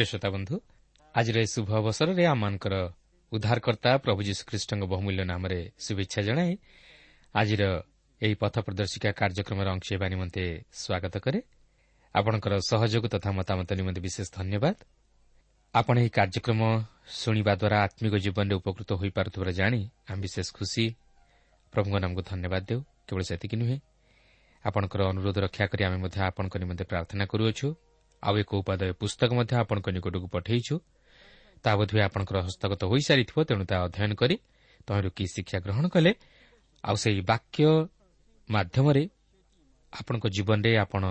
ପ୍ରିୟ ଶ୍ରୋତା ବନ୍ଧୁ ଆଜିର ଏହି ଶୁଭ ଅବସରରେ ଆମମାନଙ୍କର ଉଦ୍ଧାରକର୍ତ୍ତା ପ୍ରଭୁ ଯୀଶୁଖ୍ରୀଷ୍ଟଙ୍କ ବହୁମୂଲ୍ୟ ନାମରେ ଶୁଭେଚ୍ଛା ଜଣାଇ ଆଜିର ଏହି ପଥ ପ୍ରଦର୍ଶିକା କାର୍ଯ୍ୟକ୍ରମରେ ଅଂଶ ହେବା ନିମନ୍ତେ ସ୍ୱାଗତ କରେ। ଆପଣଙ୍କର ସହଯୋଗ ତଥା ମତାମତ ନିମନ୍ତେ ବିଶେଷ ଧନ୍ୟବାଦ। ଆପଣ ଏହି କାର୍ଯ୍ୟକ୍ରମ ଶୁଣିବା ଦ୍ୱାରା ଆତ୍ମିକ ଜୀବନରେ ଉପକୃତ ହୋଇପାରୁଥିବାର ଜାଣି ଆମେ ବିଶେଷ ଖୁସି। ପ୍ରଭୁଙ୍କ ନାମକୁ ଧନ୍ୟବାଦ ଦେଉ କେବଳ ସେତିକି ନୁହେଁ। ଆପଣଙ୍କର ଅନୁରୋଧ ରକ୍ଷା କରି ଆମେ ମଧ୍ୟ ଆପଣଙ୍କ ନିମନ୍ତେ ପ୍ରାର୍ଥନା କରୁଅଛୁ। ଆଉ ଏକ ଉପାଦେୟ ପୁସ୍ତକ ମଧ୍ୟ ଆପଣଙ୍କ ନିକଟକୁ ପଠାଇଛୁ। ତାହା ବୋଧହୁଏ ଆପଣଙ୍କର ହସ୍ତଗତ ହୋଇସାରିଥିବ ତେଣୁ ତାହା ଅଧ୍ୟୟନ କରି ତହିଁରୁ କି ଶିକ୍ଷା ଗ୍ରହଣ କଲେ। ଆଉ ସେହି ବାକ୍ୟ ମାଧ୍ୟମରେ ଆପଣଙ୍କ ଜୀବନରେ ଆପଣ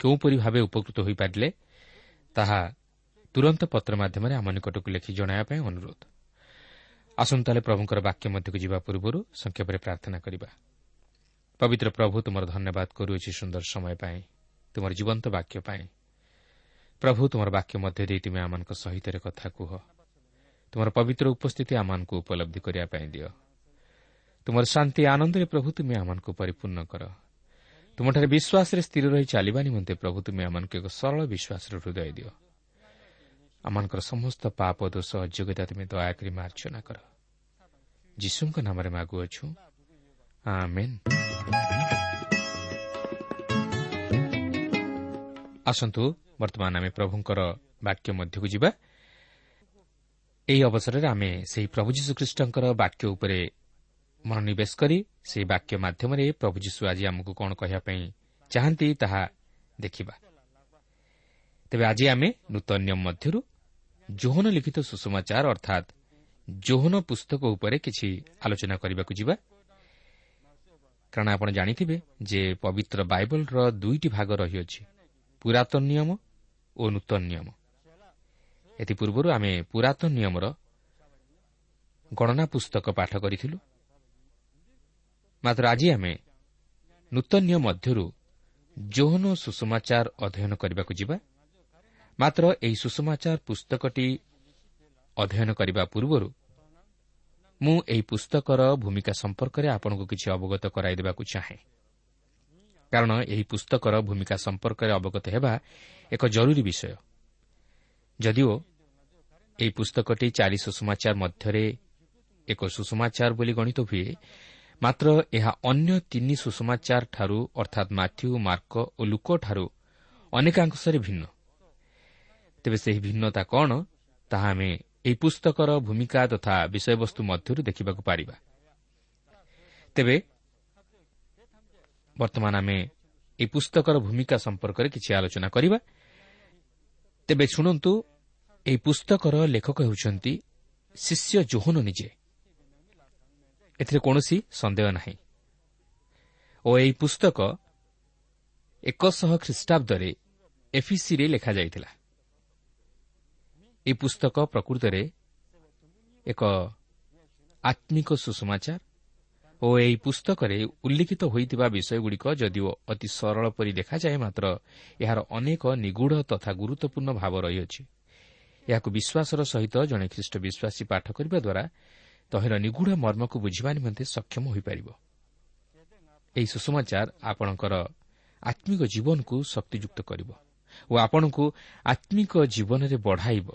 କେଉଁପରି ଭାବେ ଉପକୃତ ହୋଇପାରିଲେ ତାହା ତୁରନ୍ତ ପତ୍ର ମାଧ୍ୟମରେ ଆମ ନିକଟକୁ ଲେଖି ଜଣାଇବା ପାଇଁ ଅନୁରୋଧ। ଆସନ୍ତା ହେଲେ ପ୍ରଭୁଙ୍କର ବାକ୍ୟ ମଧ୍ୟକୁ ଯିବା ପୂର୍ବରୁ ସଂକ୍ଷେପରେ ପ୍ରାର୍ଥନା କରିବା। ପବିତ୍ର ପ୍ରଭୁ ତୁମର ଧନ୍ୟବାଦ କରୁଅଛି ସୁନ୍ଦର ସମୟ ପାଇଁ। ତୁମର ଜୀବନ୍ତ ବାକ୍ୟ ପାଇଁ। ପ୍ରଭୁ ତୁମର ବାକ୍ୟ ମଧ୍ୟ ଦେଇ ତୁମେ ଆମମାନଙ୍କ ସହିତ କଥା କୁହ। ତୁମର ପବିତ୍ର ଉପସ୍ଥିତି ଆମମାନଙ୍କୁ ଉପଲବ୍ଧି କରିବା ପାଇଁ ଦିଅ। ତୁମର ଶାନ୍ତି ଆନନ୍ଦରେ ପ୍ରଭୁ ତୁମେ ଆମମାନଙ୍କୁ ପରିପୂର୍ଣ୍ଣ କର। ତୁମଠାରେ ବିଶ୍ୱାସରେ ସ୍ଥିର ରହି ଚାଲିବା ନିମନ୍ତେ ପ୍ରଭୁ ତୁମେ ଆମମାନଙ୍କୁ ଏକ ସରଳ ବିଶ୍ୱାସର ହୃଦୟ ଦିଅ। ଆମମାନଙ୍କର ସମସ୍ତ ପାପ ଦୋଷ ଅଯୋଗ୍ୟତା ତୁମେ ଦୟାକରି ମାର୍ଚ୍ଚନା କର। ଯୀଶୁଙ୍କ ନାମରେ ମାଗୁଅଛୁ ଆସନ୍ତୁ ବର୍ତ୍ତମାନ ଆମେ ପ୍ରଭୁଙ୍କର ବାକ୍ୟ ମଧ୍ୟକୁ ଯିବା। ଏହି ଅବସରରେ ଆମେ ସେହି ପ୍ରଭୁ ଯୀଶୁଖ୍ରୀଷ୍ଟଙ୍କର ବାକ୍ୟ ଉପରେ ମନୋନିବେଶ କରି ସେହି ବାକ୍ୟ ମାଧ୍ୟମରେ ପ୍ରଭୁ ଯୀଶୁ ଆଜି ଆମକୁ କ'ଣ କହିବା ପାଇଁ ଚାହାନ୍ତି ତାହା ଦେଖିବା। ତେବେ ଆଜି ଆମେ ନୂତନ ନିୟମ ମଧ୍ୟରୁ ଜୋହନ ଲିଖିତ ସୁଷମାଚାର ଅର୍ଥାତ୍ ଜୋହନ ପୁସ୍ତକ ଉପରେ କିଛି ଆଲୋଚନା କରିବାକୁ ଯିବା। କାରଣ ଆପଣ ଜାଣିଥିବେ ଯେ ପବିତ୍ର ବାଇବଲର ଦୁଇଟି ଭାଗ ରହିଅଛି। ପୁରାତନ ନିୟମ ଓ ନୂତନ ନିୟମ। ଏଥିପୂର୍ବରୁ ଆମେ ପୁରାତନ ନିୟମର ଗଣନା ପୁସ୍ତକ ପାଠ କରିଥିଲୁ। ମାତ୍ର ଆଜି ଆମେ ନୂତନ ନିୟମ ମଧ୍ୟରୁ ଯୌନ ସୁଷମାଚାର ଅଧ୍ୟୟନ କରିବାକୁ ଯିବା। ମାତ୍ର ଏହି ସୁଷମାଚାର ପୁସ୍ତକଟି ଅଧ୍ୟୟନ କରିବା ପୂର୍ବରୁ ମୁଁ ଏହି ପୁସ୍ତକର ଭୂମିକା ସମ୍ପର୍କରେ ଆପଣଙ୍କୁ କିଛି ଅବଗତ କରାଇଦେବାକୁ ଚାହେଁ। କାରଣ ଏହି ପୁସ୍ତକର ଭୂମିକା ସମ୍ପର୍କରେ ଅବଗତ ହେବା ଏକ ଜରୁରୀ ବିଷୟ। ଯଦିଓ ଏହି ପୁସ୍ତକଟି ଚାରି ସୁଷମାଚାର ମଧ୍ୟରେ ଏକ ସୁଷମାଚାର ବୋଲି ଗଣିତ ହୁଏ ମାତ୍ର ଏହା ଅନ୍ୟ ତିନି ସୁଷମାଚାରଠାରୁ ଅର୍ଥାତ୍ ମାଥ୍ୟୁ ମାର୍କ ଓ ଲୁକଠାରୁ ଅନେକାଂଶରେ ଭିନ୍ନ। ତେବେ ସେହି ଭିନ୍ନତା କ'ଣ ତାହା ଆମେ ଏହି ପୁସ୍ତକର ଭୂମିକା ତଥା ବିଷୟବସ୍ତୁ ମଧ୍ୟରୁ ଦେଖିବାକୁ ପାରିବା। ତେବେ ବର୍ତ୍ତମାନ ଆମେ ଏହି ପୁସ୍ତକର ଭୂମିକା ସମ୍ପର୍କରେ କିଛି ଆଲୋଚନା କରିବା ତେବେ ଶୁଣନ୍ତୁ ଏହି ପୁସ୍ତକର ଲେଖକ ହେଉଛନ୍ତି ଶିଷ୍ୟ ଜୋହନ ନିଜେ ଏଥିରେ କୌଣସି ସନ୍ଦେହ ନାହିଁ ଓ ଏହି ପୁସ୍ତକ ଏକଶହ ଖ୍ରୀଷ୍ଟାବ୍ଦରେ ଏଫିସିରେ ଲେଖାଯାଇଥିଲା। ଏହି ପୁସ୍ତକ ପ୍ରକୃତରେ ଏକ ଆତ୍ମିକ ସୁଷମାଚାର ଓ ଏହି ପୁସ୍ତକରେ ଉଲ୍ଲିଖିତ ହୋଇଥିବା ବିଷୟଗୁଡ଼ିକ ଯଦିଓ ଅତି ସରଳ ପରି ଦେଖାଯାଏ ମାତ୍ର ଏହାର ଅନେକ ନିଗୁଢ଼ ତଥା ଗୁରୁତ୍ୱପୂର୍ଣ୍ଣ ଭାବ ରହିଅଛି। ଏହାକୁ ବିଶ୍ୱାସର ସହିତ ଜଣେ ଖ୍ରୀଷ୍ଟ ବିଶ୍ୱାସୀ ପାଠ କରିବା ଦ୍ୱାରା ତହିଁର ନିଗୁଢ଼ ମର୍ମକୁ ବୁଝିବା ନିମନ୍ତେ ସକ୍ଷମ ହୋଇପାରିବ। ଏହି ସୁଷମାଚାର ଆପଣଙ୍କର ଆତ୍ମିକ ଜୀବନକୁ ଶକ୍ତିଯୁକ୍ତ କରିବ ଓ ଆପଣଙ୍କୁ ଆତ୍ମିକ ଜୀବନରେ ବଢ଼ାଇବ।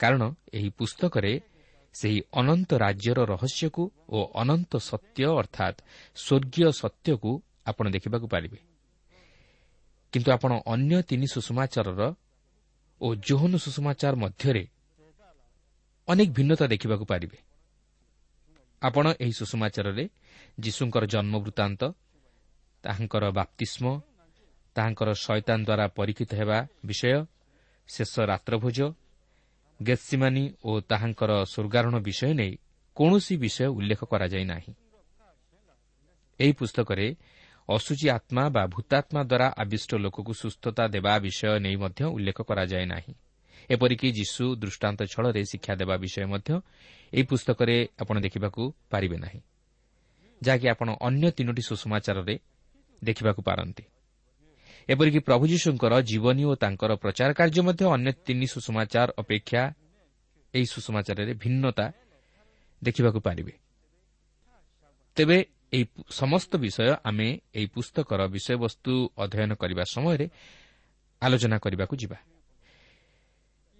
କାରଣ ଏହି ପୁସ୍ତକରେ ସେହି ଅନନ୍ତ ରାଜ୍ୟର ରହସ୍ୟକୁ ଓ ଅନନ୍ତ ସତ୍ୟ ଅର୍ଥାତ୍ ସ୍ୱର୍ଗୀୟ ସତ୍ୟକୁ ଆପଣ ଦେଖିବାକୁ ପାରିବେ। କିନ୍ତୁ ଆପଣ ଅନ୍ୟ ତିନି ସୁଷମାଚାରର ଓ ଜୋହନ ସୁଷମାଚାର ମଧ୍ୟରେ ଅନେକ ଭିନ୍ନତା ଦେଖିବାକୁ ପାରିବେ। ଆପଣ ଏହି ସୁଷମାଚାରରେ ଯୀଶୁଙ୍କର ଜନ୍ମ ବୃତ୍ତାନ୍ତ ତାହାଙ୍କର ବାପ୍ତିସ୍ମ ତାହାଙ୍କର ଶୈତାନ ଦ୍ୱାରା ପରୀକ୍ଷିତ ହେବା ବିଷୟ ଶେଷ ରାତ୍ରଭୋଜ ଗେତ୍ସିମାନି ଓ ତାହାଙ୍କର ସ୍ୱର୍ଗାରୋହଣ ବିଷୟ ନେଇ କୌଣସି ବିଷୟ ଉଲ୍ଲେଖ କରାଯାଇ ନାହିଁ ଏହି ପୁସ୍ତକରେ ଅସୁଚୀ ଆତ୍ମା ବା ଭୂତାତ୍ମା ଦ୍ୱାରା ଆବିଷ୍ଟ ଲୋକକୁ ସୁସ୍ଥତା ଦେବା ବିଷୟ ନେଇ ମଧ୍ୟ ଉଲ୍ଲେଖ କରାଯାଏ ନାହିଁ ଏପରିକି ଯୀଶୁ ଦୃଷ୍ଟାନ୍ତ ଛଳରେ ଶିକ୍ଷା ଦେବା ବିଷୟ ମଧ୍ୟ ଏହି ପୁସ୍ତକରେ ଆପଣ ଦେଖିବାକୁ ପାରିବେ ନାହିଁ। ଯାହାକି ଆପଣ ଅନ୍ୟ ତିନୋଟି ସୁଷମାଚାରରେ ଦେଖିବାକୁ ପାରନ୍ତି। ଏପରିକି ପ୍ରଭୁ ଯୀଶୁଙ୍କର ଜୀବନୀ ଓ ତାଙ୍କର ପ୍ରଚାର କାର୍ଯ୍ୟ ମଧ୍ୟ ଅନ୍ୟ ତିନି ସୁଷମାଚାର ଅପେକ୍ଷା ଏହି ସୁଷମାଚାରରେ ଭିନ୍ନତା ଦେଖିବାକୁ ପାରିବେ। ତେବେ ଏହି ସମସ୍ତ ବିଷୟ ଆମେ ଏହି ପୁସ୍ତକର ବିଷୟବସ୍ତୁ ଅଧ୍ୟୟନ କରିବା ସମୟରେ ଆଲୋଚନା କରିବାକୁ ଯିବା।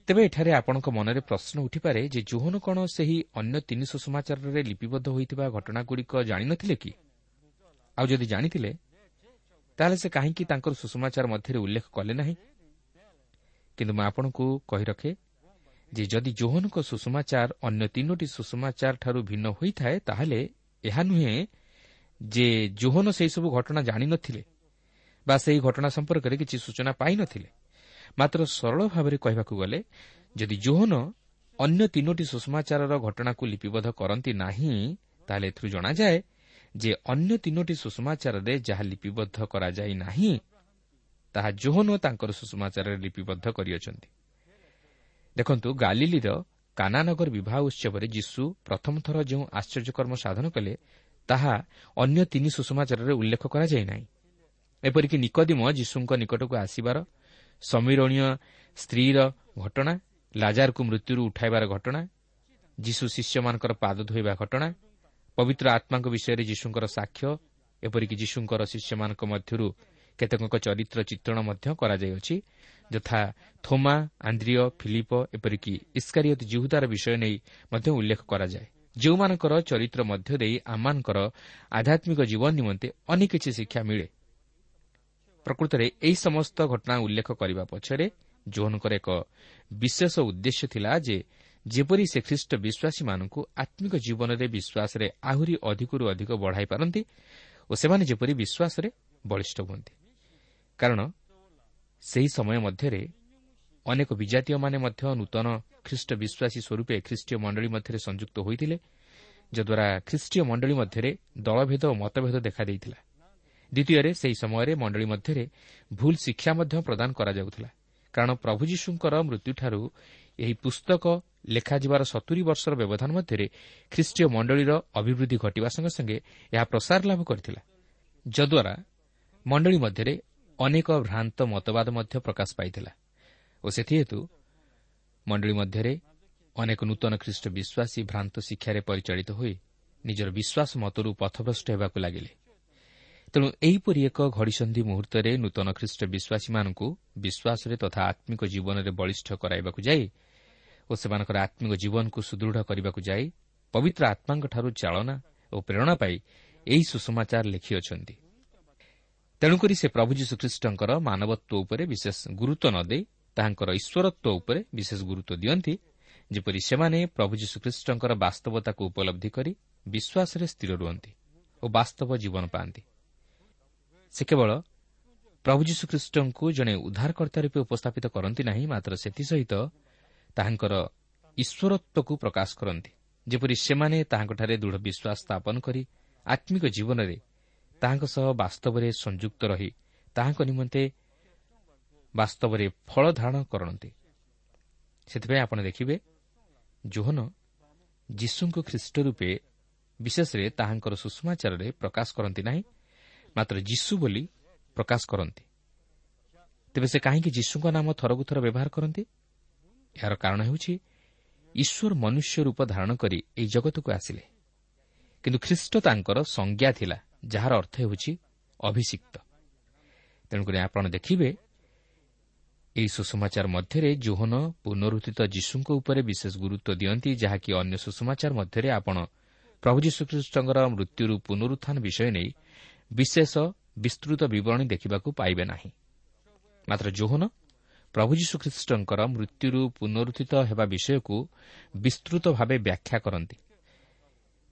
ତେବେ ଏଠାରେ ଆପଣଙ୍କ ମନରେ ପ୍ରଶ୍ନ ଉଠିପାରେ ଯେ ଜୋହନ କ'ଣ ସେହି ଅନ୍ୟ ତିନି ସୁସମାଚାରରେ ଲିପିବଦ୍ଧ ହୋଇଥିବା ଘଟଣାଗୁଡ଼ିକ ଜାଣିନଥିଲେ କି? ଆଉ ଯଦି ଜାଣିଥିଲେ ତାହେଲେ ସେ କାହିଁକି ତାଙ୍କର ସୁଷମାଚାର ମଧ୍ୟରେ ଉଲ୍ଲେଖ କଲେ ନାହିଁ? କିନ୍ତୁ ମୁଁ ଆପଣଙ୍କୁ କହି ରଖେ ଯେ ଯଦି ଜୋହନଙ୍କ ସୁଷମାଚାର ଅନ୍ୟ ତିନୋଟି ସୁଷମାଚାରଠାରୁ ଭିନ୍ନ ହୋଇଥାଏ ତାହେଲେ ଏହା ନୁହେଁ ଯେ ଜୋହନ ସେହିସବୁ ଘଟଣା ଜାଣିନଥିଲେ ବା ସେହି ଘଟଣା ସମ୍ପର୍କରେ କିଛି ସୂଚନା ପାଇନଥିଲେ ମାତ୍ର ସରଳ ଭାବରେ କହିବାକୁ ଗଲେ ଯଦି ଜୋହନ ଅନ୍ୟ ତିନୋଟି ସୁଷମାଚାରର ଘଟଣାକୁ ଲିପିବଦ୍ଧ କରନ୍ତି ନାହିଁ ତାହେଲେ ଏଥିରୁ ଜଣାଯାଏ ଯେ ଅନ୍ୟ ତିନୋଟି ସୁଷମାଚାରରେ ଯାହା ଲିପିବଦ୍ଧ କରାଯାଇ ନାହିଁ ତାହା ଜୋହନ ତାଙ୍କର ସୁଷମାଚାରରେ ଲିପିବଦ୍ଧ କରିଅଛନ୍ତି। ଦେଖନ୍ତୁ ଗାଲିଲିର କାନାନଗର ବିବାହ ଉତ୍ସବରେ ଯୀଶୁ ପ୍ରଥମ ଥର ଯେଉଁ ଆଶ୍ଚର୍ଯ୍ୟକର୍ମ ସାଧନ କଲେ ତାହା ଅନ୍ୟ ତିନି ସୁଷମାଚାରରେ ଉଲ୍ଲେଖ କରାଯାଇ ନାହିଁ। ଏପରିକି ନିକଦିମ ଯୀଶୁଙ୍କ ନିକଟକୁ ଆସିବାର ସମୀରଣୀୟ ସ୍ତ୍ରୀର ଘଟଣା ଲାଜାରକୁ ମୃତ୍ୟୁରୁ ଉଠାଇବାର ଘଟଣା ଯୀଶୁ ଶିଷ୍ୟମାନଙ୍କର ପାଦ ଧୋଇବା ଘଟଣା ପବିତ୍ର ଆତ୍ମାଙ୍କ ବିଷୟରେ ଯୀଶୁଙ୍କର ସାକ୍ଷ୍ୟ ଏପରିକି ଯୀଶୁଙ୍କର ଶିଷ୍ୟମାନଙ୍କ ମଧ୍ୟରୁ କେତେକଙ୍କ ଚରିତ୍ର ଚିତ୍ରଣ ମଧ୍ୟ କରାଯାଇଅଛି ଯଥା ଥୋମା ଆନ୍ଦ୍ରିୟ ଫିଲିପ ଏପରିକି ଇସ୍କାରିୟତ ଜିହୁଦାର ବିଷୟ ନେଇ ମଧ୍ୟ ଉଲ୍ଲେଖ କରାଯାଏ। ଯେଉଁମାନଙ୍କର ଚରିତ୍ର ମଧ୍ୟ ଦେଇ ଆମମାନଙ୍କର ଆଧ୍ୟାତ୍ମିକ ଜୀବନ ନିମନ୍ତେ ଅନେକ କିଛି ଶିକ୍ଷା ମିଳେ। ପ୍ରକୃତରେ ଏହି ସମସ୍ତ ଘଟଣା ଉଲ୍ଲେଖ କରିବା ପଛରେ ଜୋହନଙ୍କର ଏକ ବିଶେଷ ଉଦ୍ଦେଶ୍ୟ ଥିଲା ଯେ ଯେପରି ସେ ଖ୍ରୀଷ୍ଟ ବିଶ୍ୱାସୀମାନଙ୍କୁ ଆତ୍ମିକ ଜୀବନରେ ବିଶ୍ୱାସରେ ଆହୁରି ଅଧିକରୁ ଅଧିକ ବଢ଼ାଇ ପାରନ୍ତି ଓ ସେମାନେ ଯେପରି ବିଶ୍ୱାସରେ ବଳିଷ୍ଠ ହୁଅନ୍ତି। କାରଣ ସେହି ସମୟ ମଧ୍ୟରେ ଅନେକ ବିଜାତୀୟମାନେ ମଧ୍ୟ ନୂତନ ଖ୍ରୀଷ୍ଟ ବିଶ୍ୱାସୀ ସ୍ୱରୂପେ ଖ୍ରୀଷ୍ଟୀୟ ମଣ୍ଡଳୀ ମଧ୍ୟରେ ସଂଯୁକ୍ତ ହୋଇଥିଲେ ଯଦ୍ୱାରା ଖ୍ରୀଷ୍ଟୀୟ ମଣ୍ଡଳୀ ମଧ୍ୟରେ ଦଳଭେଦ ଓ ମତଭେଦ ଦେଖାଦେଇଥିଲା। ଦ୍ୱିତୀୟରେ ସେହି ସମୟରେ ମଣ୍ଡଳୀ ମଧ୍ୟରେ ଭୁଲ ଶିକ୍ଷା ମଧ୍ୟ ପ୍ରଦାନ କରାଯାଉଥିଲା। କାରଣ ପ୍ରଭୁ ଯୀଶୁଙ୍କର ମୃତ୍ୟୁଠାରୁ ଏହି ପୁସ୍ତକ ଲେଖାଯିବାର ସତୁରି ବର୍ଷର ବ୍ୟବଧାନ ମଧ୍ୟରେ ଖ୍ରୀଷ୍ଟୀୟ ମଣ୍ଡଳୀର ଅଭିବୃଦ୍ଧି ଘଟିବା ସଙ୍ଗେ ସଙ୍ଗେ ଏହା ପ୍ରସାର ଲାଭ କରିଥିଲା। ଯଦ୍ୱାରା ମଣ୍ଡଳୀ ମଧ୍ୟରେ ଅନେକ ଭ୍ରାନ୍ତ ମତବାଦ ମଧ୍ୟ ପ୍ରକାଶ ପାଇଥିଲା ଓ ସେଥିହେତୁ ମଣ୍ଡଳୀ ମଧ୍ୟରେ ଅନେକ ନୂତନ ଖ୍ରୀଷ୍ଟ ବିଶ୍ୱାସୀ ଭ୍ରାନ୍ତ ଶିକ୍ଷାରେ ପରିଚାଳିତ ହୋଇ ନିଜର ବିଶ୍ୱାସ ମତରୁ ପଥଭ୍ରଷ୍ଟ ହେବାକୁ ଲାଗିଲେ। ତେଣୁ ଏହିପରି ଏକ ଘଡ଼ିସନ୍ଧି ମୁହୂର୍ତ୍ତରେ ନୂତନ ଖ୍ରୀଷ୍ଟ ବିଶ୍ୱାସୀମାନଙ୍କୁ ବିଶ୍ୱାସରେ ତଥା ଆତ୍ମିକ ଜୀବନରେ ବଳିଷ୍ଠ କରାଇବାକୁ ଯାଇ ଓ ସେମାନଙ୍କର ଆତ୍ମିକ ଜୀବନକୁ ସୁଦୃଢ଼ କରିବାକୁ ଯାଇ ପବିତ୍ର ଆତ୍ମାଙ୍କଠାରୁ ଚାଳନା ଓ ପ୍ରେରଣା ପାଇ ଏହି ସୁଷମାଚାର ଲେଖିଅଛନ୍ତି। ତେଣୁକରି ସେ ପ୍ରଭୁ ଯୀଶୁଖ୍ରୀଷ୍ଟଙ୍କର ମାନବତ୍ୱ ଉପରେ ବିଶେଷ ଗୁରୁତ୍ୱ ନ ଦେଇ ତାହାଙ୍କର ଈଶ୍ୱରତ୍ୱ ଉପରେ ବିଶେଷ ଗୁରୁତ୍ୱ ଦିଅନ୍ତି ଯେପରି ସେମାନେ ପ୍ରଭୁ ଯୀଶୁଖ୍ରୀଷ୍ଟଙ୍କର ବାସ୍ତବତାକୁ ଉପଲବ୍ଧି କରି ବିଶ୍ୱାସରେ ସ୍ଥିର ରୁହନ୍ତି ଓ ବାସ୍ତବ ଜୀବନ ପାଆନ୍ତି। ସେ କେବଳ ପ୍ରଭୁ ଯୀଶୁଖ୍ରୀଷ୍ଟଙ୍କୁ ଜଣେ ଉଦ୍ଧାରକର୍ତ୍ତା ରୂପେ ଉପସ୍ଥାପିତ କରନ୍ତି ନାହିଁ ମାତ୍ର ସେଥିସହିତ ତାହାଙ୍କର ଈଶ୍ୱରତ୍ୱକୁ ପ୍ରକାଶ କରନ୍ତି। ଯେପରି ସେମାନେ ତାହାଙ୍କଠାରେ ଦୃଢ଼ ବିଶ୍ୱାସ ସ୍ଥାପନ କରି ଆତ୍ମିକ ଜୀବନରେ ତାହାଙ୍କ ସହ ବାସ୍ତବରେ ସଂଯୁକ୍ତ ରହି ତାହାଙ୍କ ନିମନ୍ତେ ବାସ୍ତବରେ ଫଳ ଧାରଣ କରନ୍ତି। ସେଥିପାଇଁ ଆପଣ ଦେଖିବେ ଜୋହନ ଯୀଶୁଙ୍କୁ ଖ୍ରୀଷ୍ଟ ରୂପେ ବିଶେଷରେ ତାହାଙ୍କର ସୁଷମାଚାରରେ ପ୍ରକାଶ କରନ୍ତି ନାହିଁ ମାତ୍ର ଯୀଶୁ ବୋଲି ପ୍ରକାଶ କରନ୍ତି। ତେବେ ସେ କାହିଁକି ଯୀଶୁଙ୍କ ନାମ ଥରକୁ ଥର ବ୍ୟବହାର କରନ୍ତି? ଏହାର କାରଣ ହେଉଛି ଈଶ୍ୱର ମନୁଷ୍ୟ ରୂପ ଧାରଣ କରି ଏହି ଜଗତକୁ ଆସିଲେ। କିନ୍ତୁ ଖ୍ରୀଷ୍ଟ ତାଙ୍କର ସଂଜ୍ଞା ଥିଲା ଯାହାର ଅର୍ଥ ହେଉଛି ଅଭିଷିକ୍ତ। ତେଣୁକରି ଆପଣ ଦେଖିବେ ଏହି ସୁଷମାଚାର ମଧ୍ୟରେ ଜୋହନ ପୁନରୁଦ୍ଧିତ ଯୀଶୁଙ୍କ ଉପରେ ବିଶେଷ ଗୁରୁତ୍ୱ ଦିଅନ୍ତି ଯାହାକି ଅନ୍ୟ ସୁଷମାଚାର ମଧ୍ୟରେ ଆପଣ ପ୍ରଭୁ ଯୀଶୁଖ୍ରୀଷ୍ଟଙ୍କର ମୃତ୍ୟୁରୁ ପୁନରୁତ୍ଥାନ ବିଷୟ ନେଇ ବିଶେଷ ବିସ୍ତୃତ ବିବରଣୀ ଦେଖିବାକୁ ପାଇବେ ନାହିଁ। ମାତ୍ର ଜୋହନ ପ୍ରଭୁ ଯୀଶୁଖ୍ରୀଷ୍ଟଙ୍କର ମୃତ୍ୟୁରୁ ପୁନରୁଦ୍ଧିତ ହେବା ବିଷୟକୁ ବିସ୍ତୃତ ଭାବେ ବ୍ୟାଖ୍ୟା କରନ୍ତି।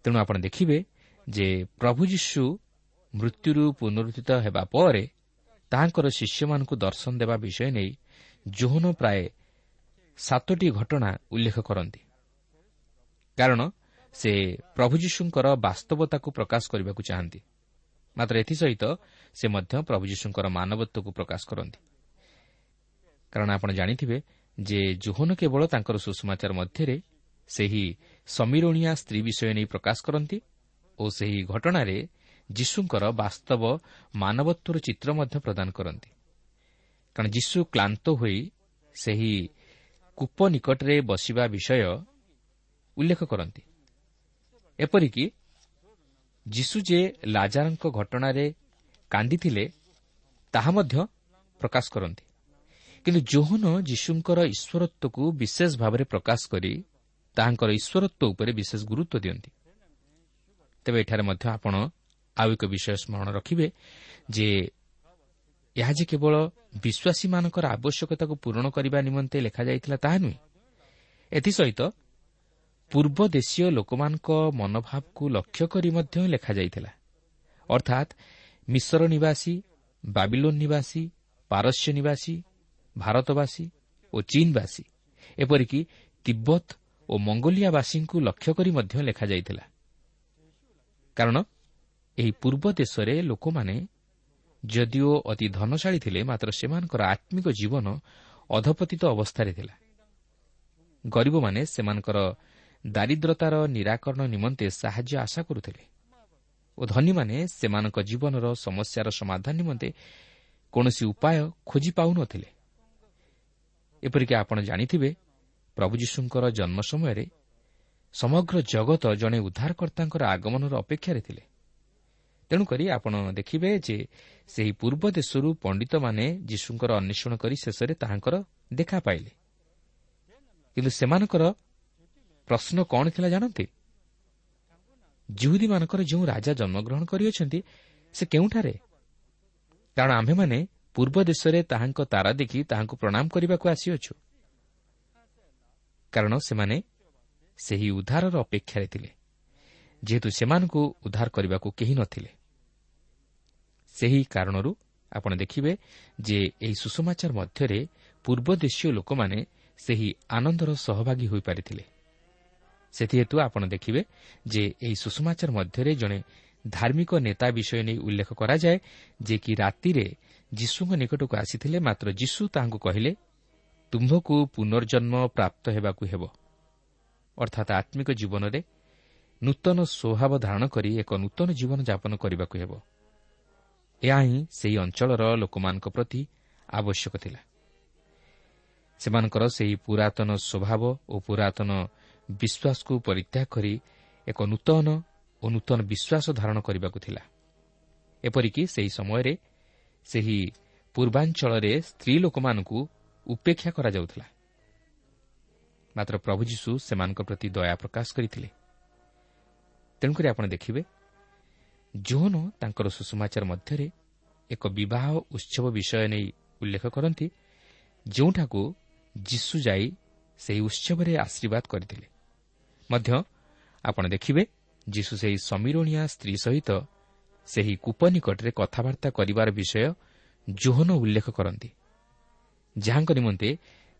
ତେଣୁ ଆପଣ ଦେଖିବେ ଯେ ପ୍ରଭୁ ଯୀଶୁ ମୃତ୍ୟୁରୁ ପୁନରୁଦ୍ଧିତ ହେବା ପରେ ତାହାଙ୍କର ଶିଷ୍ୟମାନଙ୍କୁ ଦର୍ଶନ ଦେବା ବିଷୟ ନେଇ ଜୋହନ ପ୍ରାୟ ସାତଟି ଘଟଣା ଉଲ୍ଲେଖ କରନ୍ତି। କାରଣ ସେ ପ୍ରଭୁ ଯୀଶୁଙ୍କର ବାସ୍ତବତାକୁ ପ୍ରକାଶ କରିବାକୁ ଚାହାନ୍ତି। ମାତ୍ର ଏଥିସହିତ ସେ ମଧ୍ୟ ପ୍ରଭୁ ଯୀଶୁଙ୍କର ମାନବତ୍ୱକୁ ପ୍ରକାଶ କରନ୍ତି। କାରଣ ଆପଣ ଜାଣିଥିବେ ଯେ ଜୋହନ କେବଳ ତାଙ୍କର ସୁଷମାଚାର ମଧ୍ୟରେ ସେହି ସମୀରଣିଆ ସ୍ତ୍ରୀ ବିଷୟ ନେଇ ପ୍ରକାଶ କରନ୍ତି ଓ ସେହି ଘଟଣାରେ ଯୀଶୁଙ୍କର ବାସ୍ତବ ମାନବତ୍ୱର ଚିତ୍ର ମଧ୍ୟ ପ୍ରଦାନ କରନ୍ତି। କାରଣ ଯୀଶୁ କ୍ଲାନ୍ତ ହୋଇ ସେହି କୂପ ନିକଟରେ ବସିବା ବିଷୟ ଉଲ୍ଲେଖ କରନ୍ତି। ଏପରିକି ଯୀଶୁ ଯେ ଲାଜାରଙ୍କ ଘଟଣାରେ କାନ୍ଦିଥିଲେ ତାହା ମଧ୍ୟ ପ୍ରକାଶ କରନ୍ତି। କିନ୍ତୁ ଜୋହନ ଯୀଶୁଙ୍କର ଈଶ୍ୱରତ୍ୱକୁ ବିଶେଷ ଭାବରେ ପ୍ରକାଶ କରି ତାହାଙ୍କର ଈଶ୍ୱରତ୍ୱ ଉପରେ ବିଶେଷ ଗୁରୁତ୍ୱ ଦିଅନ୍ତି। ତେବେ ଏଠାରେ ମଧ୍ୟ ଆପଣ ଆଉ ଏକ ବିଷୟ ସ୍ମରଣ ରଖିବେ ଯେ ଏହା ଯେ କେବଳ ବିଶ୍ୱାସୀମାନଙ୍କର ଆବଶ୍ୟକତାକୁ ପୂରଣ କରିବା ନିମନ୍ତେ ଲେଖାଯାଇଥିଲା ତାହା ନୁହେଁ। ଏଥିସହିତ ପୂର୍ବ ଦେଶୀୟ ଲୋକମାନଙ୍କ ମନୋଭାବକୁ ଲକ୍ଷ୍ୟ କରି ମଧ୍ୟ ଲେଖାଯାଇଥିଲା। ଅର୍ଥାତ୍ ମିଶ୍ର ନିବାସୀ ବାବିଲୋନ୍ ନିବାସୀ ପାରସ୍ୟ ନିବାସୀ ଭାରତବାସୀ ଓ ଚୀନବାସୀ ଏପରିକି ତିବ୍ବତ ଓ ମଙ୍ଗୋଲିଆବାସୀଙ୍କୁ ଲକ୍ଷ୍ୟ କରି ମଧ୍ୟ ଲେଖାଯାଇଥିଲା। କାରଣ ଏହି ପୂର୍ବ ଦେଶରେ ଲୋକମାନେ ଯଦିଓ ଅତି ଧନଶାଳୀ ଥିଲେ ମାତ୍ର ସେମାନଙ୍କର ଆତ୍ମିକ ଜୀବନ ଅଧପତିତ ଅବସ୍ଥାରେ ଥିଲା। ଗରିବମାନେ ସେମାନଙ୍କର ଦାରିଦ୍ରତାର ନିରାକରଣ ନିମନ୍ତେ ସାହାଯ୍ୟ ଆଶା କରୁଥିଲେ ଓ ଧନୀମାନେ ସେମାନଙ୍କ ଜୀବନର ସମସ୍ୟାର ସମାଧାନ ନିମନ୍ତେ କୌଣସି ଉପାୟ ଖୋଜି ପାଉନଥିଲେ। ଏପରିକି ଆପଣ ଜାଣିଥିବେ ପ୍ରଭୁ ଯୀଶୁଙ୍କର ଜନ୍ମ ସମୟରେ ସମଗ୍ର ଜଗତ ଜଣେ ଉଦ୍ଧାରକର୍ତ୍ତାଙ୍କର ଆଗମନର ଅପେକ୍ଷାରେ ଥିଲେ। ତେଣୁକରି ଆପଣ ଦେଖିବେ ଯେ ସେହି ପୂର୍ବ ଦେଶରୁ ପଣ୍ଡିତମାନେ ଯୀଶୁଙ୍କର ଅନ୍ୱେଷଣ କରି ଶେଷରେ ତାହାଙ୍କର ଦେଖା ପାଇଲେ। କିନ୍ତୁ ସେମାନଙ୍କର ପ୍ରଶ୍ନ କ'ଣ ଥିଲା ଜାଣନ୍ତି? ଜୁହୁଦୀମାନଙ୍କର ଯେଉଁ ରାଜା ଜନ୍ମଗ୍ରହଣ କରିଅଛନ୍ତି ସେ କେଉଁଠାରେ? କାରଣ ଆମ୍ଭେମାନେ ପୂର୍ବ ଦେଶରେ ତାହାଙ୍କ ତାରା ଦେଖି ତାହାଙ୍କୁ ପ୍ରଣାମ କରିବାକୁ ଆସିଅଛୁ। କାରଣ ସେମାନେ ସେହି ଉଦ୍ଧାରର ଅପେକ୍ଷାରେ ଥିଲେ। ଯେହେତୁ ସେମାନଙ୍କୁ ଉଦ୍ଧାର କରିବାକୁ କେହି ନଥିଲେ। ସେହି କାରଣରୁ ଆପଣ ଦେଖିବେ ଯେ ଏହି ସୁଷମାଚାର ମଧ୍ୟରେ ପୂର୍ବ ଦେଶୀୟ ଲୋକମାନେ ସେହି ଆନନ୍ଦର ସହଭାଗୀ ହୋଇପାରିଥିଲେ। ସେଥିହେତୁ ଆପଣ ଦେଖିବେ ଯେ ଏହି ସୁଷମାଚାର ମଧ୍ୟରେ ଜଣେ ଧାର୍ମିକ ନେତା ବିଷୟ ନେଇ ଉଲ୍ଲେଖ କରାଯାଏ ଯେ କି ରାତିରେ ଯୀଶୁଙ୍କ ନିକଟକୁ ଆସିଥିଲେ ମାତ୍ର ଯୀଶୁ ତାହାଙ୍କୁ କହିଲେ ତୁମ୍ଭକୁ ପୁନର୍ଜନ୍ମ ପ୍ରାପ୍ତ ହେବାକୁ ହେବ। ଅର୍ଥାତ୍ ଆତ୍ମିକ ଜୀବନରେ ନୂତନ ସ୍ୱଭାବ ଧାରଣ କରି ଏକ ନୂତନ ଜୀବନଯାପନ କରିବାକୁ ହେବ। ଏହା ହିଁ ସେହି ଅଞ୍ଚଳର ଲୋକମାନଙ୍କ ପ୍ରତି ଆବଶ୍ୟକ ଥିଲା। ସେମାନଙ୍କର ସେହି ପୁରାତନ ସ୍ୱଭାବ ଓ ପୁରାତନ ବିଶ୍ୱାସକୁ ପରିତ୍ୟାଗ କରି ଏକ ନୂତନ ଓ ନୂତନ ବିଶ୍ୱାସ ଧାରଣ କରିବାକୁ ଥିଲା। ଏପରିକି ସେହି ସମୟରେ ସେହି ପୂର୍ବାଞ୍ଚଳରେ ସ୍ତ୍ରୀ ଲୋକମାନଙ୍କୁ ଉପେକ୍ଷା କରାଯାଉଥିଲା। ମାତ୍ର ପ୍ରଭୁ ଯୀଶୁ ସେମାନଙ୍କ ପ୍ରତି ଦୟା ପ୍ରକାଶ କରିଥିଲେ। ତେଣୁକରି ଆପଣ ଦେଖିବେ ଜୋହନ ତାଙ୍କର ସୁଷମାଚାର ମଧ୍ୟରେ ଏକ ବିବାହ ଉତ୍ସବ ବିଷୟ ନେଇ ଉଲ୍ଲେଖ କରନ୍ତି ଯେଉଁଠାକୁ ଯୀଶୁ ଯାଇ ସେହି ଉତ୍ସବରେ ଆଶୀର୍ବାଦ କରିଥିଲେ। ମଧ୍ୟ ଆପଣ ଦେଖିବେ ଯୀଶୁ ସେହି ସମୀରଣିଆ ସ୍ତ୍ରୀ ସହିତ ସେହି କୂପ ନିକଟରେ କଥାବାର୍ତ୍ତା କରିବାର ବିଷୟ ଜୋହନ ଉଲ୍ଲେଖ କରନ୍ତି ଯାହାଙ୍କ ନିମନ୍ତେ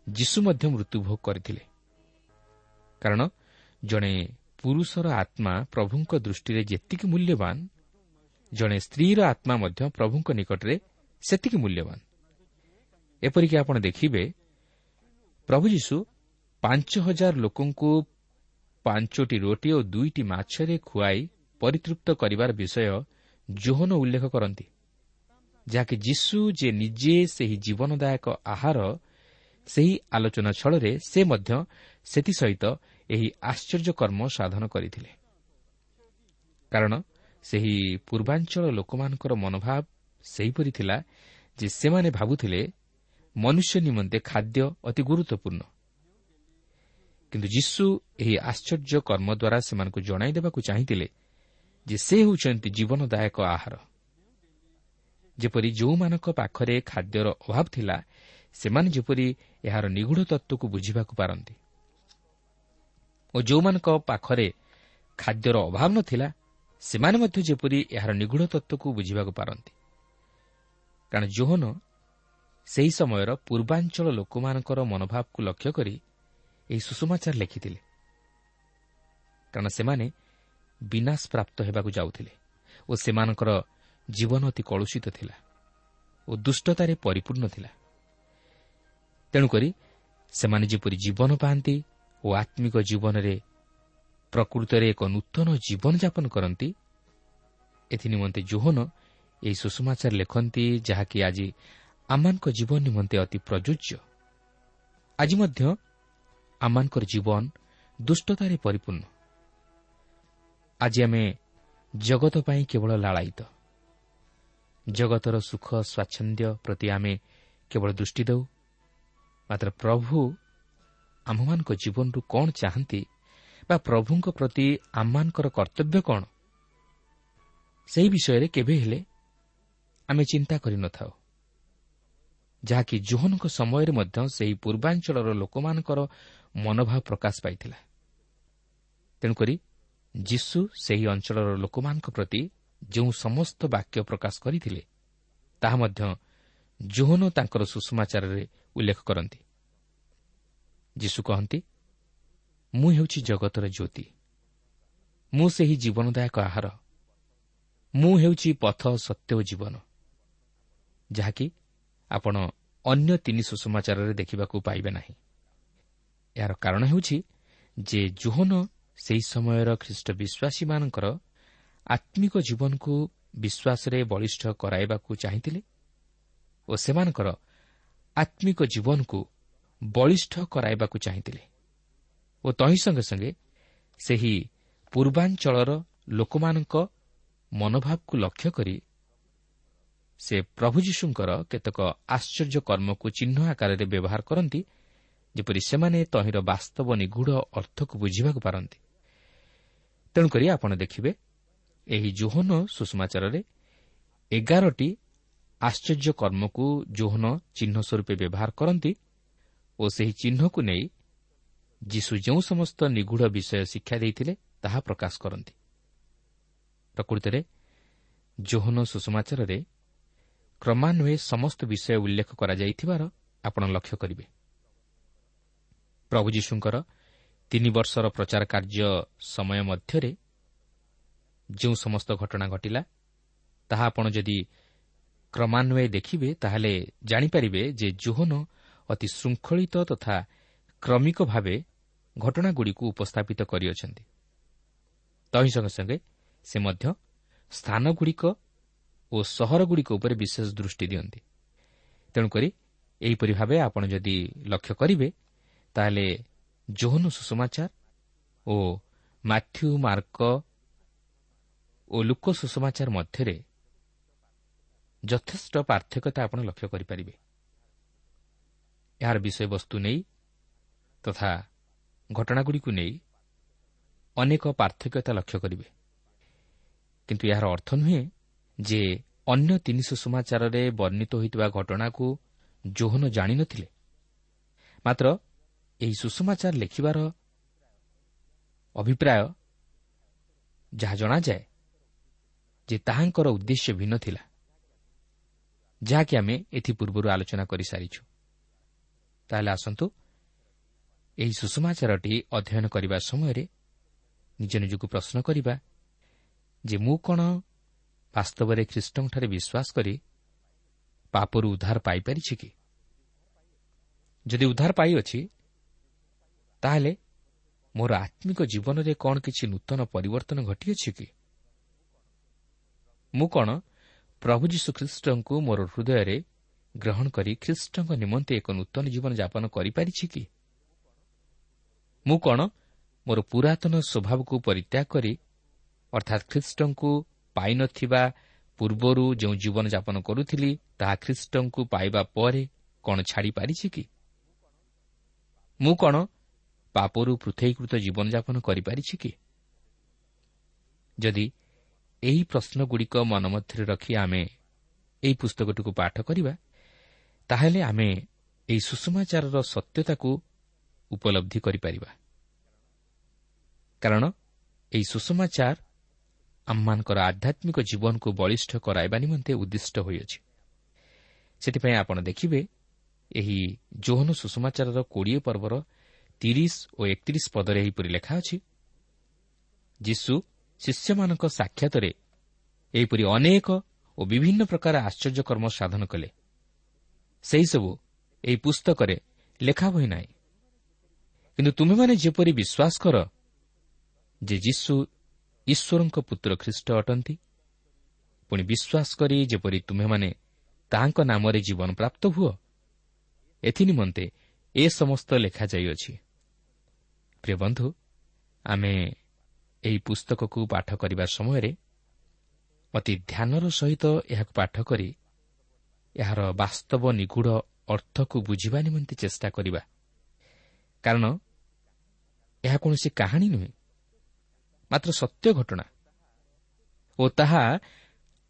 ଯୀଶୁ ମଧ୍ୟ ମୃତ୍ୟୁଭୋଗ କରିଥିଲେ। କାରଣ ଜଣେ ପୁରୁଷର ଆତ୍ମା ପ୍ରଭୁଙ୍କ ଦୃଷ୍ଟିରେ ଯେତିକି ମୂଲ୍ୟବାନ ଜଣେ ସ୍ତ୍ରୀର ଆତ୍ମା ମଧ୍ୟ ପ୍ରଭୁଙ୍କ ନିକଟରେ ସେତିକି ମୂଲ୍ୟବାନ। ଏପରିକି ଆପଣ ଦେଖିବେ ପ୍ରଭୁ ଯୀଶୁ ପାଞ୍ଚ ହଜାର ଲୋକଙ୍କୁ ପାଞ୍ଚଟି ରୋଟି ଓ ଦୁଇଟି ମାଛରେ ଖୁଆଇ ପରିତୃପ୍ତ କରିବାର ବିଷୟ ଜୋହନ ଉଲ୍ଲେଖ କରନ୍ତି ଯାହାକି ଯୀଶୁ ଯେ ନିଜେ ସେହି ଜୀବନଦାୟକ ଆହାର ସେହି ଆଲୋଚନା ଛଳରେ ସେ ମଧ୍ୟ ସେଥିସହିତ ଏହି ଆଶ୍ଚର୍ଯ୍ୟ କର୍ମ ସାଧନ କରିଥିଲେ। କାରଣ ସେହି ପୂର୍ବାଞ୍ଚଳ ଲୋକମାନଙ୍କର ମନୋଭାବ ସେହିପରି ଥିଲା ଯେ ସେମାନେ ଭାବୁଥିଲେ ମନୁଷ୍ୟ ନିମନ୍ତେ ଖାଦ୍ୟ ଅତି ଗୁରୁତ୍ୱପୂର୍ଣ୍ଣ। କିନ୍ତୁ ଯୀଶୁ ଏହି ଆଶ୍ଚର୍ଯ୍ୟ କର୍ମ ଦ୍ୱାରା ସେମାନଙ୍କୁ ଜଣାଇ ଦେବାକୁ ଚାହିଁଥିଲେ ଯେ ସେ ହେଉଛନ୍ତି ଜୀବନଦାୟକ ଆହାର। ଯେପରି ଯେଉଁମାନଙ୍କ ପାଖରେ ଖାଦ୍ୟର ଅଭାବ ଥିଲା ସେମାନେ ଯେପରି ଏହାର ନିଗୁଢ଼ ତତ୍ତ୍ୱକୁ ବୁଝିବାକୁ ପାରନ୍ତି। ଓ ଯେଉଁମାନଙ୍କ ପାଖରେ ଖାଦ୍ୟର ଅଭାବ ନଥିଲା ସେମାନେ ମଧ୍ୟ ଯେପରି ଏହାର ନିଗୁଢ଼ ତତ୍ତ୍ୱକୁ ବୁଝିବାକୁ ପାରନ୍ତି। କାରଣ ଜୋହନ ସେହି ସମୟର ପୂର୍ବାଞ୍ଚଳ ଲୋକମାନଙ୍କର ମନୋଭାବକୁ ଲକ୍ଷ୍ୟ କରି ଏହି ସୁଷମାଚାର ଲେଖିଥିଲେ। କାରଣ ସେମାନେ ବିନାଶ ପ୍ରାପ୍ତ ହେବାକୁ ଯାଉଥିଲେ ଓ ସେମାନଙ୍କର ଜୀବନ ଅତି କଳୁଷିତ ଥିଲା ଓ ଦୁଷ୍ଟତାରେ ପରିପୂର୍ଣ୍ଣ ଥିଲା। ତେଣୁକରି ସେମାନେ ଯେପରି ଜୀବନ ପାଆନ୍ତି ଓ ଆତ୍ମିକ ଜୀବନରେ ପ୍ରକୃତରେ ଏକ ନୂତନ ଜୀବନଯାପନ କରନ୍ତି ଏଥିନିମନ୍ତେ ଜୋହନ ଏହି ସୁଷମାଚାର ଲେଖନ୍ତି ଯାହାକି ଆଜି ଆମମାନଙ୍କ ଜୀବନ ନିମନ୍ତେ ଅତି ପ୍ରଯୁଜ୍ୟ। ଆଜି ମଧ୍ୟ ଆମମାନଙ୍କର ଜୀବନ ଦୁଷ୍ଟତାରେ ପରିପୂର୍ଣ୍ଣ। ଆଜି ଆମେ ଜଗତ ପାଇଁ କେବଳ ଲାଳାୟିତ। ଜଗତର ସୁଖ ସ୍ୱାଚ୍ଛନ୍ଦ୍ୟ ପ୍ରତି ଆମେ କେବଳ ଦୃଷ୍ଟି ଦେଉ। ମାତ୍ର ପ୍ରଭୁ ଆମ୍ଭମାନଙ୍କ ଜୀବନରୁ କ'ଣ ଚାହାନ୍ତି ବା ପ୍ରଭୁଙ୍କ ପ୍ରତି ଆମମାନଙ୍କର କର୍ତ୍ତବ୍ୟ କ'ଣ? ସେହି ବିଷୟରେ କେବେ ହେଲେ ଆମେ ଚିନ୍ତା କରିନଥାଉ ଯାହାକି ଜୋହନଙ୍କ ସମୟରେ ମଧ୍ୟ ସେହି ପୂର୍ବାଞ୍ଚଳର ଲୋକମାନଙ୍କର ମନୋଭାବ ପ୍ରକାଶ ପାଇଥିଲା। ତେଣୁକରି ଯୀଶୁ ସେହି ଅଞ୍ଚଳର ଲୋକମାନଙ୍କ ପ୍ରତି ଯେଉଁ ସମସ୍ତ ବାକ୍ୟ ପ୍ରକାଶ କରିଥିଲେ ତାହା ମଧ୍ୟ ଜୋହନ ତାଙ୍କର ସୁଷମାଚାରରେ ଉଲ୍ଲେଖ କରନ୍ତି। ଯୀଶୁ କହନ୍ତି ମୁଁ ହେଉଛି ଜଗତର ଜ୍ୟୋତି। ମୁଁ ସେହି ଜୀବନଦାୟକ ଆହାର। ମୁଁ ହେଉଛି ପଥ ସତ୍ୟ ଓ ଜୀବନ। ଯାହାକି ଆପଣ ଅନ୍ୟ ତିନି ସୁଷମାଚାରରେ ଦେଖିବାକୁ ପାଇବେ ନାହିଁ। ଏହାର କାରଣ ହେଉଛି ଯେ ଜୋହନ ସେହି ସମୟର ଖ୍ରୀଷ୍ଟ ବିଶ୍ୱାସୀମାନଙ୍କର ଆତ୍ମିକ ଜୀବନକୁ ବିଶ୍ୱାସରେ ବଳିଷ୍ଠ କରାଇବାକୁ ଚାହିଁଥିଲେ ଓ ସେମାନଙ୍କର ଆତ୍ମିକ ଜୀବନକୁ ବଳିଷ୍ଠ କରାଇବାକୁ ଚାହିଁଥିଲେ ଓ ତହିଁ ସଙ୍ଗେ ସଙ୍ଗେ ସେହି ପୂର୍ବାଞ୍ଚଳର ଲୋକମାନଙ୍କ ମନୋଭାବକୁ ଲକ୍ଷ୍ୟ କରି ସେ ପ୍ରଭୁ ଯୀଶୁଙ୍କର କେତେକ ଆଶ୍ଚର୍ଯ୍ୟ କର୍ମକୁ ଚିହ୍ନ ଆକାରରେ ବ୍ୟବହାର କରନ୍ତି ଯେପରି ସେମାନେ ତହିଁର ବାସ୍ତବ ନିଗୁଢ଼ ଅର୍ଥକୁ ବୁଝିବାକୁ ପାରନ୍ତି। ତେଣୁକରି ଆପଣ ଦେଖିବେ ଏହି ଜୋହନ ସୁଷମାଚାରରେ ଏଗାରଟି ଆଶ୍ଚର୍ଯ୍ୟ କର୍ମକୁ ଜୋହନ ଚିହ୍ନ ସ୍ୱରୂପେ ବ୍ୟବହାର କରନ୍ତି ଓ ସେହି ଚିହ୍ନକୁ ନେଇ ଯୀଶୁ ଯେଉଁ ସମସ୍ତ ନିଗୁଢ଼ ବିଷୟ ଶିକ୍ଷା ଦେଇଥିଲେ ତାହା ପ୍ରକାଶ କରନ୍ତି। ପ୍ରକୃତରେ ଜୋହନ ସୁଷମାଚାରରେ କ୍ରମାନ୍ୱয়ে ସମସ୍ତ ବିଷୟ ଉଲ୍ଲେଖ କରାଯାଇଥିବାର ଆପଣ ଲକ୍ଷ୍ୟ କରିବେ। ପ୍ରଭୁ ଯୀଶୁଙ୍କର ତିନି ବର୍ଷର ପ୍ରଚାର କାର୍ଯ୍ୟ ସମୟ ମଧ୍ୟରେ ଯେଉଁ ସମସ୍ତ ଘଟଣା ଘଟିଲା ତାହା ଆପଣ ଯଦି କ୍ରମାନ୍ୱয়ে ଦେଖିବେ ତାହେଲେ ଜାଣିପାରିବେ ଯେ ଜୋହନ ଅତି ଶୃଙ୍ଖଳିତ ତଥା କ୍ରମିକ ଭାବେ ଘଟଣାଗୁଡ଼ିକୁ ଉପସ୍ଥାପିତ କରିଅଛନ୍ତି। ତହିଁ ସଙ୍ଗେ ସଙ୍ଗେ ସେ ମଧ୍ୟ ସ୍ଥାନଗୁଡ଼ିକ ଓ ସହରଗୁଡ଼ିକ ଉପରେ ବିଶେଷ ଦୃଷ୍ଟି ଦିଅନ୍ତି। ତେଣୁକରି ଏହିପରି ଭାବେ ଆପଣ ଯଦି ଲକ୍ଷ୍ୟ କରିବେ ତାହେଲେ ଜୋହନ ସୁଷମାଚାର ଓ ମାଥ୍ୟୁ ମାର୍କ ଓ ଲୋକ ସୁଷମାଚାର ମଧ୍ୟରେ ଯଥେଷ୍ଟ ପାର୍ଥକ୍ୟତା ଆପଣ ଲକ୍ଷ୍ୟ କରିପାରିବେ। ଏହାର ବିଷୟବସ୍ତୁ ନେଇ ତଥା ଘଟଣାଗୁଡ଼ିକୁ ନେଇ ଅନେକ ପାର୍ଥକ୍ୟତା ଲକ୍ଷ୍ୟ କରିବେ। କିନ୍ତୁ ଏହାର ଅର୍ଥ ନୁହେଁ ଯେ ଅନ୍ୟ ତିନି ସୁଷମାଚାରରେ ବର୍ଣ୍ଣିତ ହୋଇଥିବା ଘଟଣାକୁ ଜୋହନ ଜାଣିନଥିଲେ। ମାତ୍ର ଏହି ସୁଷମାଚାର ଲେଖିବାର ଅଭିପ୍ରାୟ ଯାହା ଜଣାଯାଏ ଯେ ତାହାଙ୍କର ଉଦ୍ଦେଶ୍ୟ ଭିନ୍ନ ଥିଲା। ଯାହାକି ଆମେ ଏଥିପୂର୍ବରୁ ଆଲୋଚନା କରିସାରିଛୁ ତାହେଲେ ଆସନ୍ତୁ ଏହି ସୁଷମାଚାରଟି ଅଧ୍ୟୟନ କରିବା ସମୟରେ ନିଜ ନିଜକୁ ପ୍ରଶ୍ନ କରିବା ଯେ ମୁଁ କ'ଣ ବାସ୍ତବରେ ଖ୍ରୀଷ୍ଟଙ୍କଠାରେ ବିଶ୍ୱାସ କରି ପାପରୁ ଉଦ୍ଧାର ପାଇପାରିଛି କି? ଯଦି ଉଦ୍ଧାର ପାଇଅଛି ତାହେଲେ ମୋର ଆତ୍ମିକ ଜୀବନରେ କ'ଣ କିଛି ନୂତନ ପରିବର୍ତ୍ତନ ଘଟିଅଛି କି? ମୁଁ କ'ଣ ପ୍ରଭୁ ଯୀଶୁଖ୍ରୀଷ୍ଟଙ୍କୁ ମୋର ହୃଦୟରେ ଗ୍ରହଣ କରି ଖ୍ରୀଷ୍ଟଙ୍କ ନିମନ୍ତେ ଏକ ନୂତନ ଜୀବନ ଯାପନ କରିପାରିଛି କି? ମୁଁ କ'ଣ ମୋର ପୁରାତନ ସ୍ୱଭାବକୁ ପରିତ୍ୟାଗ କରି ଅର୍ଥାତ୍ ଖ୍ରୀଷ୍ଟଙ୍କୁ ପାଇନଥିବା ପୂର୍ବରୁ ଯେଉଁ ଜୀବନଯାପନ କରୁଥିଲି ତାହା ଖ୍ରୀଷ୍ଟଙ୍କୁ ପାଇବା ପରେ କ'ଣ ଛାଡ଼ିପାରିଛି କି? ମୁଁ କ'ଣ ପାପରୁ ପୃଥକୀକୃତ ଜୀବନଯାପନ କରିପାରିଛି କି? ଯଦି ଏହି ପ୍ରଶ୍ନଗୁଡ଼ିକ ମନ ମଧ୍ୟରେ ରଖି ଆମେ ଏହି ପୁସ୍ତକଟିକୁ ପାଠ କରିବା ତାହେଲେ ଆମେ ଏହି ସୁଷମାଚାରର ସତ୍ୟତାକୁ ଉପଲବ୍ଧି କରିପାରିବା। କାରଣ ଏହି ସୁଷମାଚାର ଆମମାନଙ୍କର ଆଧ୍ୟାତ୍ମିକ ଜୀବନକୁ ବଳିଷ୍ଠ କରାଇବା ନିମନ୍ତେ ଉଦ୍ଦିଷ୍ଟ ହୋଇଅଛି। ସେଥିପାଇଁ ଆପଣ ଦେଖିବେ ଏହି ଜୋହନ ସୁଷମାଚାରର କୋଡ଼ିଏ ପର୍ବର ତିରିଶ ଓ ଏକତିରିଶ ପଦରେ ଏହିପରି ଲେଖା ଅଛି ଯୀଶୁ ଶିଷ୍ୟମାନଙ୍କ ସାକ୍ଷାତରେ ଏହିପରି ଅନେକ ଓ ବିଭିନ୍ନ ପ୍ରକାର ଆଶ୍ଚର୍ଯ୍ୟକର୍ମ ସାଧନ କଲେ। ସେହିସବୁ ଏହି ପୁସ୍ତକରେ ଲେଖା ହୋଇ ନାହିଁ। କିନ୍ତୁ ତୁମେମାନେ ଯେପରି ବିଶ୍ୱାସ କର ଯେ ଯୀଶୁ ଈଶ୍ୱରଙ୍କ ପୁତ୍ର ଖ୍ରୀଷ୍ଟ ଅଟନ୍ତି ପୁଣି ବିଶ୍ୱାସ କରି ଯେପରି ତୁମେମାନେ ତାହାଙ୍କ ନାମରେ ଜୀବନ ପ୍ରାପ୍ତ ହୁଅ ଏଥିନିମନ୍ତେ ଏ ସମସ୍ତ ଲେଖାଯାଇଅଛି ପ୍ରିୟ ବନ୍ଧୁ ଆମେ ଏହି ପୁସ୍ତକକୁ ପାଠ କରିବା ସମୟରେ ଅତି ଧ୍ୟାନର ସହିତ ଏହାକୁ ପାଠ କରି ଏହାର ବାସ୍ତବ ନିଗୁଢ଼ ଅର୍ଥକୁ ବୁଝିବା ନିମନ୍ତେ ଚେଷ୍ଟା କରିବା। କାରଣ ଏହା କୌଣସି କାହାଣୀ ନୁହେଁ ମାତ୍ର ସତ୍ୟ ଘଟଣା। ଓ ତାହା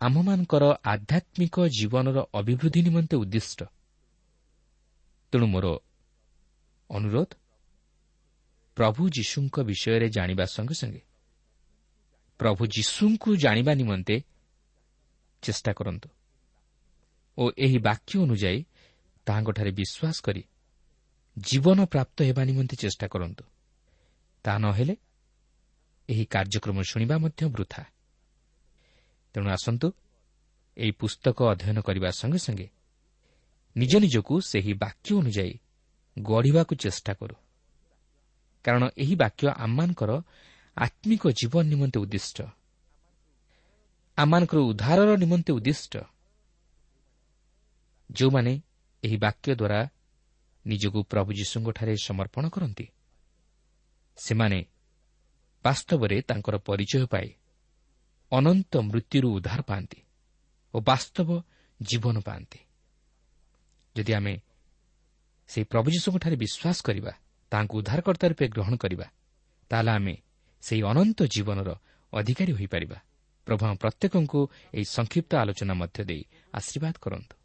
ଆମମାନଙ୍କର ଆଧ୍ୟାତ୍ମିକ ଜୀବନର ଅଭିବୃଦ୍ଧି ନିମନ୍ତେ ଉଦ୍ଦିଷ୍ଟ। ତେଣୁ ମୋର ଅନୁରୋଧ ପ୍ରଭୁ ଯୀଶୁଙ୍କ ବିଷୟରେ ଜାଣିବା ସଙ୍ଗେ ସଙ୍ଗେ। ପ୍ରଭୁ ଯୀଶୁଙ୍କୁ ଜାଣିବା ନିମନ୍ତେ ଚେଷ୍ଟା କରନ୍ତୁ। ଓ ଏହି ବାକ୍ୟ ଅନୁଯାୟୀ ତାହାଙ୍କଠାରେ ବିଶ୍ୱାସ କରି ଜୀବନ ପ୍ରାପ୍ତ ହେବା ନିମନ୍ତେ ଚେଷ୍ଟା କରନ୍ତୁ। ତାହା ନ ହେଲେ ଏହି କାର୍ଯ୍ୟକ୍ରମ ଶୁଣିବା ମଧ୍ୟ ବୃଥା। ତେଣୁ ଆସନ୍ତୁ ଏହି ପୁସ୍ତକ ଅଧ୍ୟୟନ କରିବା ସଙ୍ଗେ ସଙ୍ଗେ ନିଜ ନିଜକୁ ସେହି ବାକ୍ୟ ଅନୁଯାୟୀ ଗଢ଼ିବାକୁ ଚେଷ୍ଟା କରୁ। କାରଣ ଏହି ବାକ୍ୟ ଆମମାନଙ୍କର ଆତ୍ମିକ ଜୀବନ ନିମନ୍ତେ ଉଦ୍ଦିଷ୍ଟ। ଆମମାନଙ୍କର ଉଦ୍ଧାରର ନିମନ୍ତେ ଉଦ୍ଦିଷ୍ଟ। ଯେଉଁମାନେ ଏହି ବାକ୍ୟ ଦ୍ୱାରା ନିଜକୁ ପ୍ରଭୁ ଯୀଶୁଙ୍କଠାରେ ସମର୍ପଣ କରନ୍ତି ସେମାନେ ବାସ୍ତବରେ ତାଙ୍କର ପରିଚୟ ପାଇ ଅନନ୍ତ ମୃତ୍ୟୁରୁ ଉଦ୍ଧାର ପାଆନ୍ତି ଓ ବାସ୍ତବ ଜୀବନ ପାଆନ୍ତି। ଯଦି ଆମେ ସେହି ପ୍ରଭୁ ଯୀଶୁଙ୍କଠାରେ ବିଶ୍ୱାସ କରିବା ତାହାଙ୍କୁ ଉଦ୍ଧାରକର୍ତ୍ତା ରୂପେ ଗ୍ରହଣ କରିବା ତାହେଲେ ଆମେ ସେହି ଅନନ୍ତ ଜୀବନର ଅଧିକାରୀ ହୋଇପାରିବା। ପ୍ରଭୁ ଆମ ପ୍ରତ୍ୟେକଙ୍କୁ ଏହି ସଂକ୍ଷିପ୍ତ ଆଲୋଚନା ମଧ୍ୟ ଦେଇ ଆଶୀର୍ବାଦ କରନ୍ତୁ।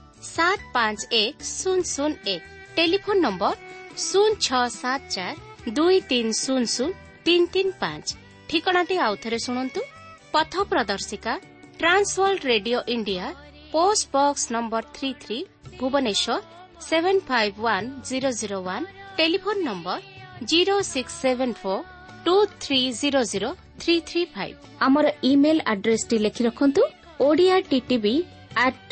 ସାତ ପାଞ୍ଚ ଏକ ଶୂନ ଶୂନ ଏକ ଟେଲିଫୋନ ନମ୍ବର ଶୂନ ଛଅ ସାତ ଚାରି ଦୁଇ ତିନି ଶୂନ ଶୂନ ତିନି ତିନି ପାଞ୍ଚ ଠିକଣାଟି ଆଉଥରେ ଶୁଣନ୍ତୁ। ପଥ ପ୍ରଦର୍ଶିକା Trans World Radio India post box number three three Bhubaneswar seven five one zero zero one telephone number zero six seven four two three zero zero three three five ଆମର ଇମେଲ୍ ଆଡ୍ରେସ୍ଟି ଲେଖି ରଖନ୍ତୁ Odia TTV at